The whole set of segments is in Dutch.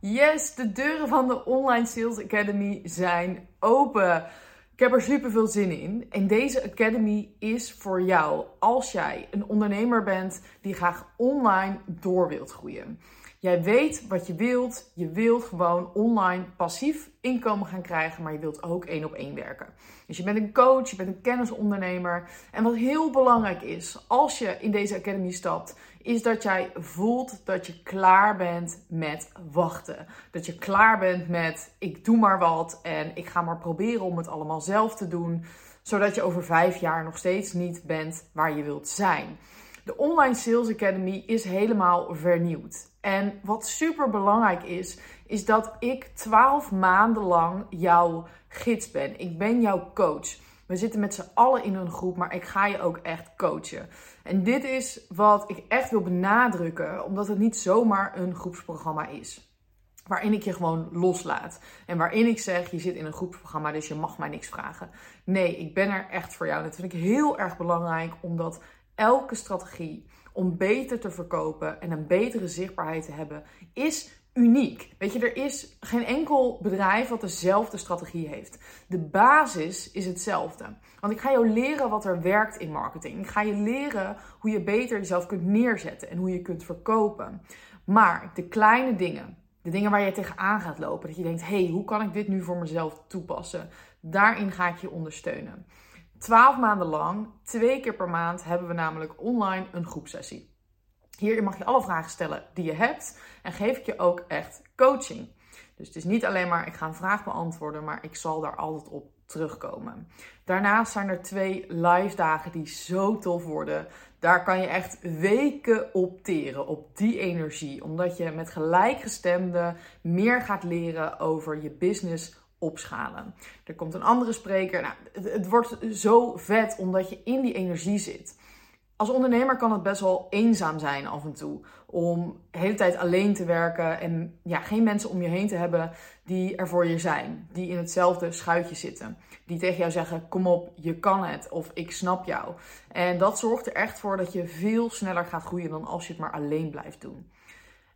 Yes, de deuren van de Online Sales Academy zijn open. Ik heb er super veel zin in. En deze Academy is voor jou als jij een ondernemer bent die graag online door wilt groeien. Jij weet wat je wilt. Je wilt gewoon online passief inkomen gaan krijgen, maar je wilt ook één op één werken. Dus je bent een coach, je bent een kennisondernemer. En wat heel belangrijk is als je in deze academy stapt, is dat jij voelt dat je klaar bent met wachten. Dat je klaar bent met ik doe maar wat en ik ga maar proberen om het allemaal zelf te doen, zodat je over vijf jaar nog steeds niet bent waar je wilt zijn. De Online Sales Academy is helemaal vernieuwd. En wat super belangrijk is, is dat ik 12 maanden lang jouw gids ben. Ik ben jouw coach. We zitten met z'n allen in een groep, maar ik ga je ook echt coachen. En dit is wat ik echt wil benadrukken, omdat het niet zomaar een groepsprogramma is. Waarin ik je gewoon loslaat. En waarin ik zeg: je zit in een groepsprogramma, dus je mag mij niks vragen. Nee, ik ben er echt voor jou. dat vind ik heel erg belangrijk, omdat elke strategie om beter te verkopen en een betere zichtbaarheid te hebben, is uniek. Weet je, er is geen enkel bedrijf wat dezelfde strategie heeft. De basis is hetzelfde. Want ik ga jou leren wat er werkt in marketing. Ik ga je leren hoe je beter jezelf kunt neerzetten en hoe je kunt verkopen. Maar de kleine dingen, de dingen waar je tegenaan gaat lopen, dat je denkt: hé, hey, hoe kan ik dit nu voor mezelf toepassen? Daarin ga ik je ondersteunen. 12 maanden lang, twee keer per maand, hebben we namelijk online een groepsessie. Hier mag je alle vragen stellen die je hebt en geef ik je ook echt coaching. Dus het is niet alleen maar ik ga een vraag beantwoorden, maar ik zal daar altijd op terugkomen. Daarnaast zijn er twee live dagen die zo tof worden. Daar kan je echt weken op teren, op die energie. Omdat je met gelijkgestemden meer gaat leren over je business opschalen. Er komt een andere spreker. Nou, het, het, wordt zo vet omdat je in die energie zit. Als ondernemer kan het best wel eenzaam zijn af en toe. Om de hele tijd alleen te werken en ja, geen mensen om je heen te hebben die er voor je zijn. Die in hetzelfde schuitje zitten. Die tegen jou zeggen: Kom op, je kan het. Of ik snap jou. En dat zorgt er echt voor dat je veel sneller gaat groeien dan als je het maar alleen blijft doen.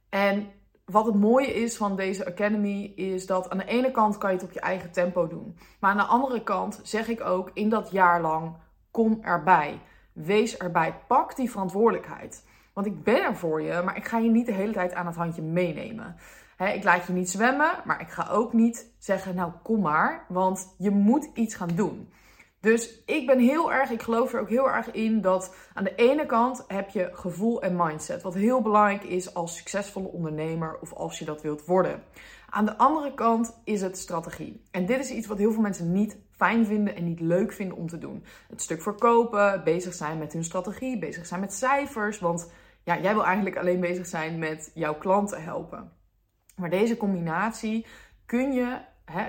En wat het mooie is van deze Academy is dat aan de ene kant kan je het op je eigen tempo doen. Maar aan de andere kant zeg ik ook in dat jaar lang: kom erbij. Wees erbij. Pak die verantwoordelijkheid. Want ik ben er voor je, maar ik ga je niet de hele tijd aan het handje meenemen. ik laat je niet zwemmen, maar ik ga ook niet zeggen: Nou, kom maar, want je moet iets gaan doen. Dus ik ben heel erg, ik geloof er ook heel erg in dat aan de ene kant heb je gevoel en mindset. Wat heel belangrijk is als succesvolle ondernemer of als je dat wilt worden. Aan de andere kant is het strategie. En dit is iets wat heel veel mensen niet fijn vinden en niet leuk vinden om te doen. Het stuk verkopen, bezig zijn met hun strategie, bezig zijn met cijfers. Want ja, jij wil eigenlijk alleen bezig zijn met jouw klanten helpen. Maar deze combinatie kun je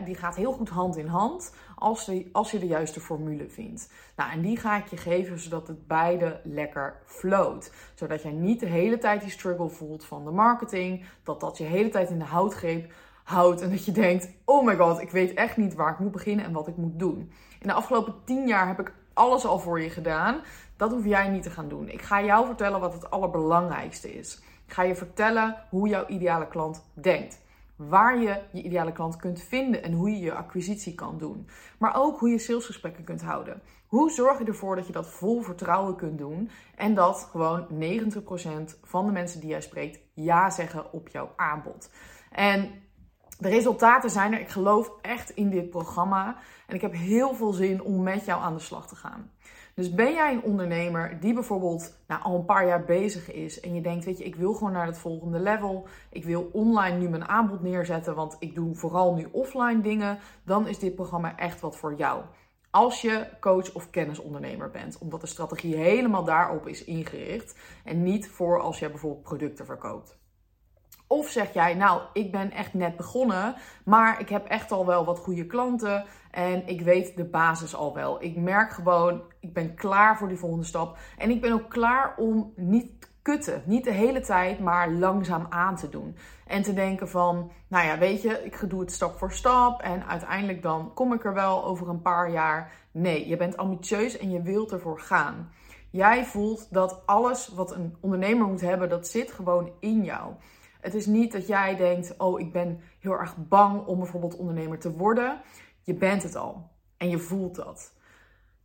die gaat heel goed hand in hand als, als je de juiste formule vindt. Nou, en die ga ik je geven zodat het beide lekker float. Zodat jij niet de hele tijd die struggle voelt van de marketing. Dat dat je hele tijd in de houtgreep houdt. En dat je denkt, oh my god, ik weet echt niet waar ik moet beginnen en wat ik moet doen. In de afgelopen tien jaar heb ik alles al voor je gedaan. Dat hoef jij niet te gaan doen. Ik ga jou vertellen wat het allerbelangrijkste is. Ik ga je vertellen hoe jouw ideale klant denkt waar je je ideale klant kunt vinden en hoe je je acquisitie kan doen. Maar ook hoe je salesgesprekken kunt houden. Hoe zorg je ervoor dat je dat vol vertrouwen kunt doen en dat gewoon 90% van de mensen die jij spreekt ja zeggen op jouw aanbod. En de resultaten zijn er. Ik geloof echt in dit programma en ik heb heel veel zin om met jou aan de slag te gaan. Dus ben jij een ondernemer die bijvoorbeeld nou, al een paar jaar bezig is en je denkt, weet je, ik wil gewoon naar het volgende level. Ik wil online nu mijn aanbod neerzetten, want ik doe vooral nu offline dingen. Dan is dit programma echt wat voor jou. Als je coach of kennisondernemer bent, omdat de strategie helemaal daarop is ingericht en niet voor als je bijvoorbeeld producten verkoopt. Of zeg jij, nou, ik ben echt net begonnen, maar ik heb echt al wel wat goede klanten en ik weet de basis al wel. Ik merk gewoon, ik ben klaar voor die volgende stap. En ik ben ook klaar om niet te kutten, niet de hele tijd, maar langzaam aan te doen. En te denken van, nou ja, weet je, ik doe het stap voor stap en uiteindelijk dan kom ik er wel over een paar jaar. Nee, je bent ambitieus en je wilt ervoor gaan. Jij voelt dat alles wat een ondernemer moet hebben, dat zit gewoon in jou. Het is niet dat jij denkt: oh, ik ben heel erg bang om bijvoorbeeld ondernemer te worden. Je bent het al en je voelt dat.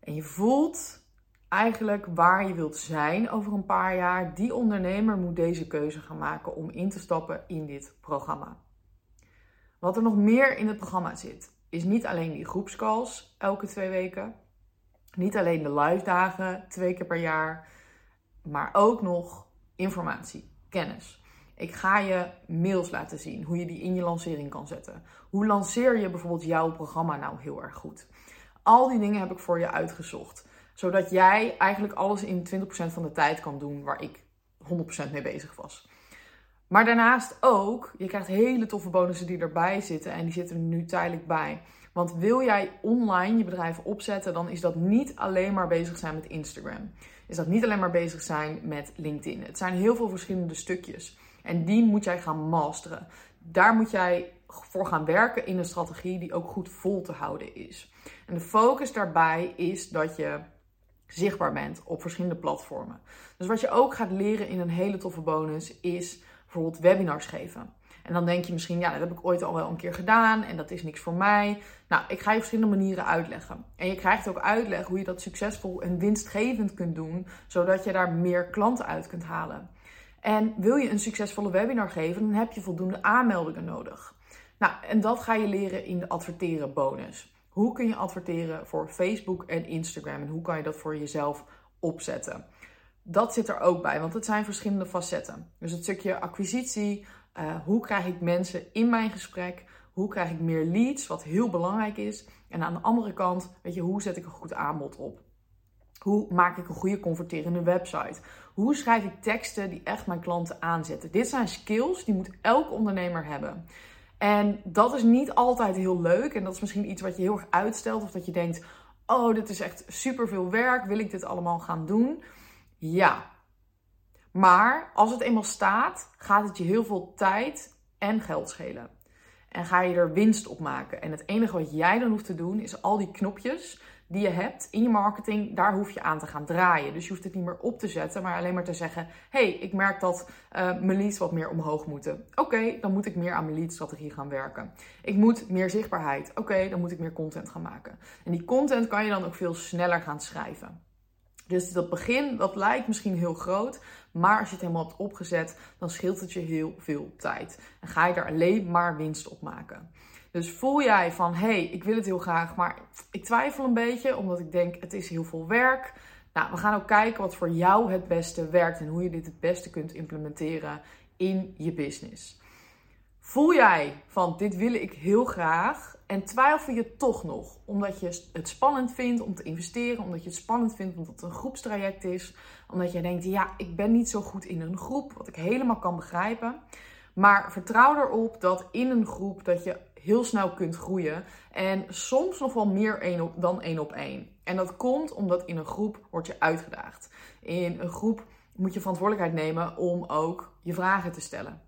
En je voelt eigenlijk waar je wilt zijn over een paar jaar. Die ondernemer moet deze keuze gaan maken om in te stappen in dit programma. Wat er nog meer in het programma zit, is niet alleen die groepscalls elke twee weken. Niet alleen de live dagen twee keer per jaar. Maar ook nog informatie, kennis. Ik ga je mails laten zien hoe je die in je lancering kan zetten. Hoe lanceer je bijvoorbeeld jouw programma nou heel erg goed? Al die dingen heb ik voor je uitgezocht. Zodat jij eigenlijk alles in 20% van de tijd kan doen waar ik 100% mee bezig was. Maar daarnaast ook, je krijgt hele toffe bonussen die erbij zitten. En die zitten er nu tijdelijk bij. Want wil jij online je bedrijf opzetten, dan is dat niet alleen maar bezig zijn met Instagram. Is dat niet alleen maar bezig zijn met LinkedIn. Het zijn heel veel verschillende stukjes. En die moet jij gaan masteren. Daar moet jij voor gaan werken in een strategie die ook goed vol te houden is. En de focus daarbij is dat je zichtbaar bent op verschillende platformen. Dus wat je ook gaat leren in een hele toffe bonus is bijvoorbeeld webinars geven. En dan denk je misschien, ja, dat heb ik ooit al wel een keer gedaan en dat is niks voor mij. Nou, ik ga je verschillende manieren uitleggen. En je krijgt ook uitleg hoe je dat succesvol en winstgevend kunt doen, zodat je daar meer klanten uit kunt halen. En wil je een succesvolle webinar geven, dan heb je voldoende aanmeldingen nodig. Nou, en dat ga je leren in de adverteren bonus. Hoe kun je adverteren voor Facebook en Instagram en hoe kan je dat voor jezelf opzetten? Dat zit er ook bij, want het zijn verschillende facetten. Dus het stukje acquisitie, uh, hoe krijg ik mensen in mijn gesprek? Hoe krijg ik meer leads, wat heel belangrijk is? En aan de andere kant, weet je, hoe zet ik een goed aanbod op? Hoe maak ik een goede converterende website? Hoe schrijf ik teksten die echt mijn klanten aanzetten? Dit zijn skills die moet elke ondernemer hebben. En dat is niet altijd heel leuk. En dat is misschien iets wat je heel erg uitstelt. Of dat je denkt: oh, dit is echt super veel werk. Wil ik dit allemaal gaan doen? Ja. Maar als het eenmaal staat, gaat het je heel veel tijd en geld schelen. En ga je er winst op maken. En het enige wat jij dan hoeft te doen, is al die knopjes die je hebt in je marketing, daar hoef je aan te gaan draaien. Dus je hoeft het niet meer op te zetten, maar alleen maar te zeggen: hey, ik merk dat uh, mijn leads wat meer omhoog moeten. Oké, dan moet ik meer aan mijn lead-strategie gaan werken. Ik moet meer zichtbaarheid. Oké, dan moet ik meer content gaan maken. En die content kan je dan ook veel sneller gaan schrijven. Dus dat begin, dat lijkt misschien heel groot, maar als je het helemaal hebt opgezet, dan scheelt het je heel veel tijd. En ga je daar alleen maar winst op maken. Dus voel jij van, hé, hey, ik wil het heel graag, maar ik twijfel een beetje, omdat ik denk, het is heel veel werk. Nou, we gaan ook kijken wat voor jou het beste werkt en hoe je dit het beste kunt implementeren in je business. Voel jij van, dit wil ik heel graag en twijfel je toch nog, omdat je het spannend vindt om te investeren, omdat je het spannend vindt omdat het een groepstraject is, omdat je denkt, ja, ik ben niet zo goed in een groep, wat ik helemaal kan begrijpen. Maar vertrouw erop dat in een groep dat je heel snel kunt groeien. En soms nog wel meer één op, dan één op één. En dat komt omdat in een groep word je uitgedaagd. In een groep moet je verantwoordelijkheid nemen om ook je vragen te stellen.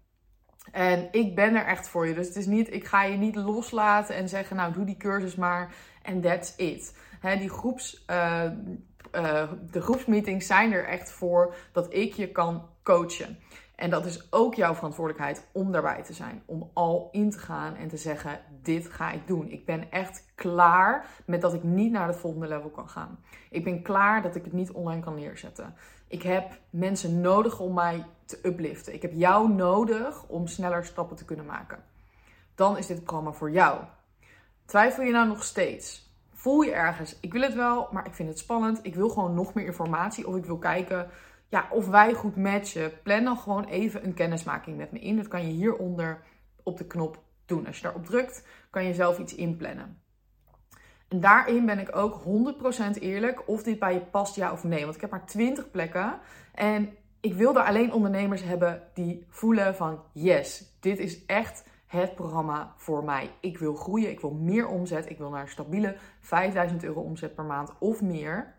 En ik ben er echt voor je. Dus het is niet, ik ga je niet loslaten en zeggen, nou doe die cursus maar en that's it. die groeps, uh, uh, de groepsmeetings zijn er echt voor dat ik je kan coachen. En dat is ook jouw verantwoordelijkheid om daarbij te zijn. Om al in te gaan en te zeggen: Dit ga ik doen. Ik ben echt klaar met dat ik niet naar het volgende level kan gaan. Ik ben klaar dat ik het niet online kan neerzetten. Ik heb mensen nodig om mij te upliften. Ik heb jou nodig om sneller stappen te kunnen maken. Dan is dit programma voor jou. Twijfel je nou nog steeds? Voel je ergens, ik wil het wel, maar ik vind het spannend. Ik wil gewoon nog meer informatie of ik wil kijken ja, of wij goed matchen, plan dan gewoon even een kennismaking met me in. Dat kan je hieronder op de knop doen. Als je daarop drukt, kan je zelf iets inplannen. En daarin ben ik ook 100% eerlijk of dit bij je past, ja of nee. Want ik heb maar 20 plekken. En ik wil daar alleen ondernemers hebben die voelen van yes, dit is echt het programma voor mij. Ik wil groeien, ik wil meer omzet, ik wil naar een stabiele 5000 euro omzet per maand of meer.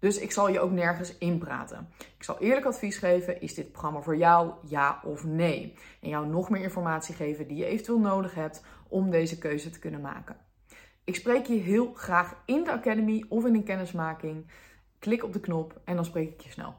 Dus ik zal je ook nergens inpraten. Ik zal eerlijk advies geven: is dit programma voor jou, ja of nee? En jou nog meer informatie geven die je eventueel nodig hebt om deze keuze te kunnen maken. Ik spreek je heel graag in de Academy of in een kennismaking. Klik op de knop en dan spreek ik je snel.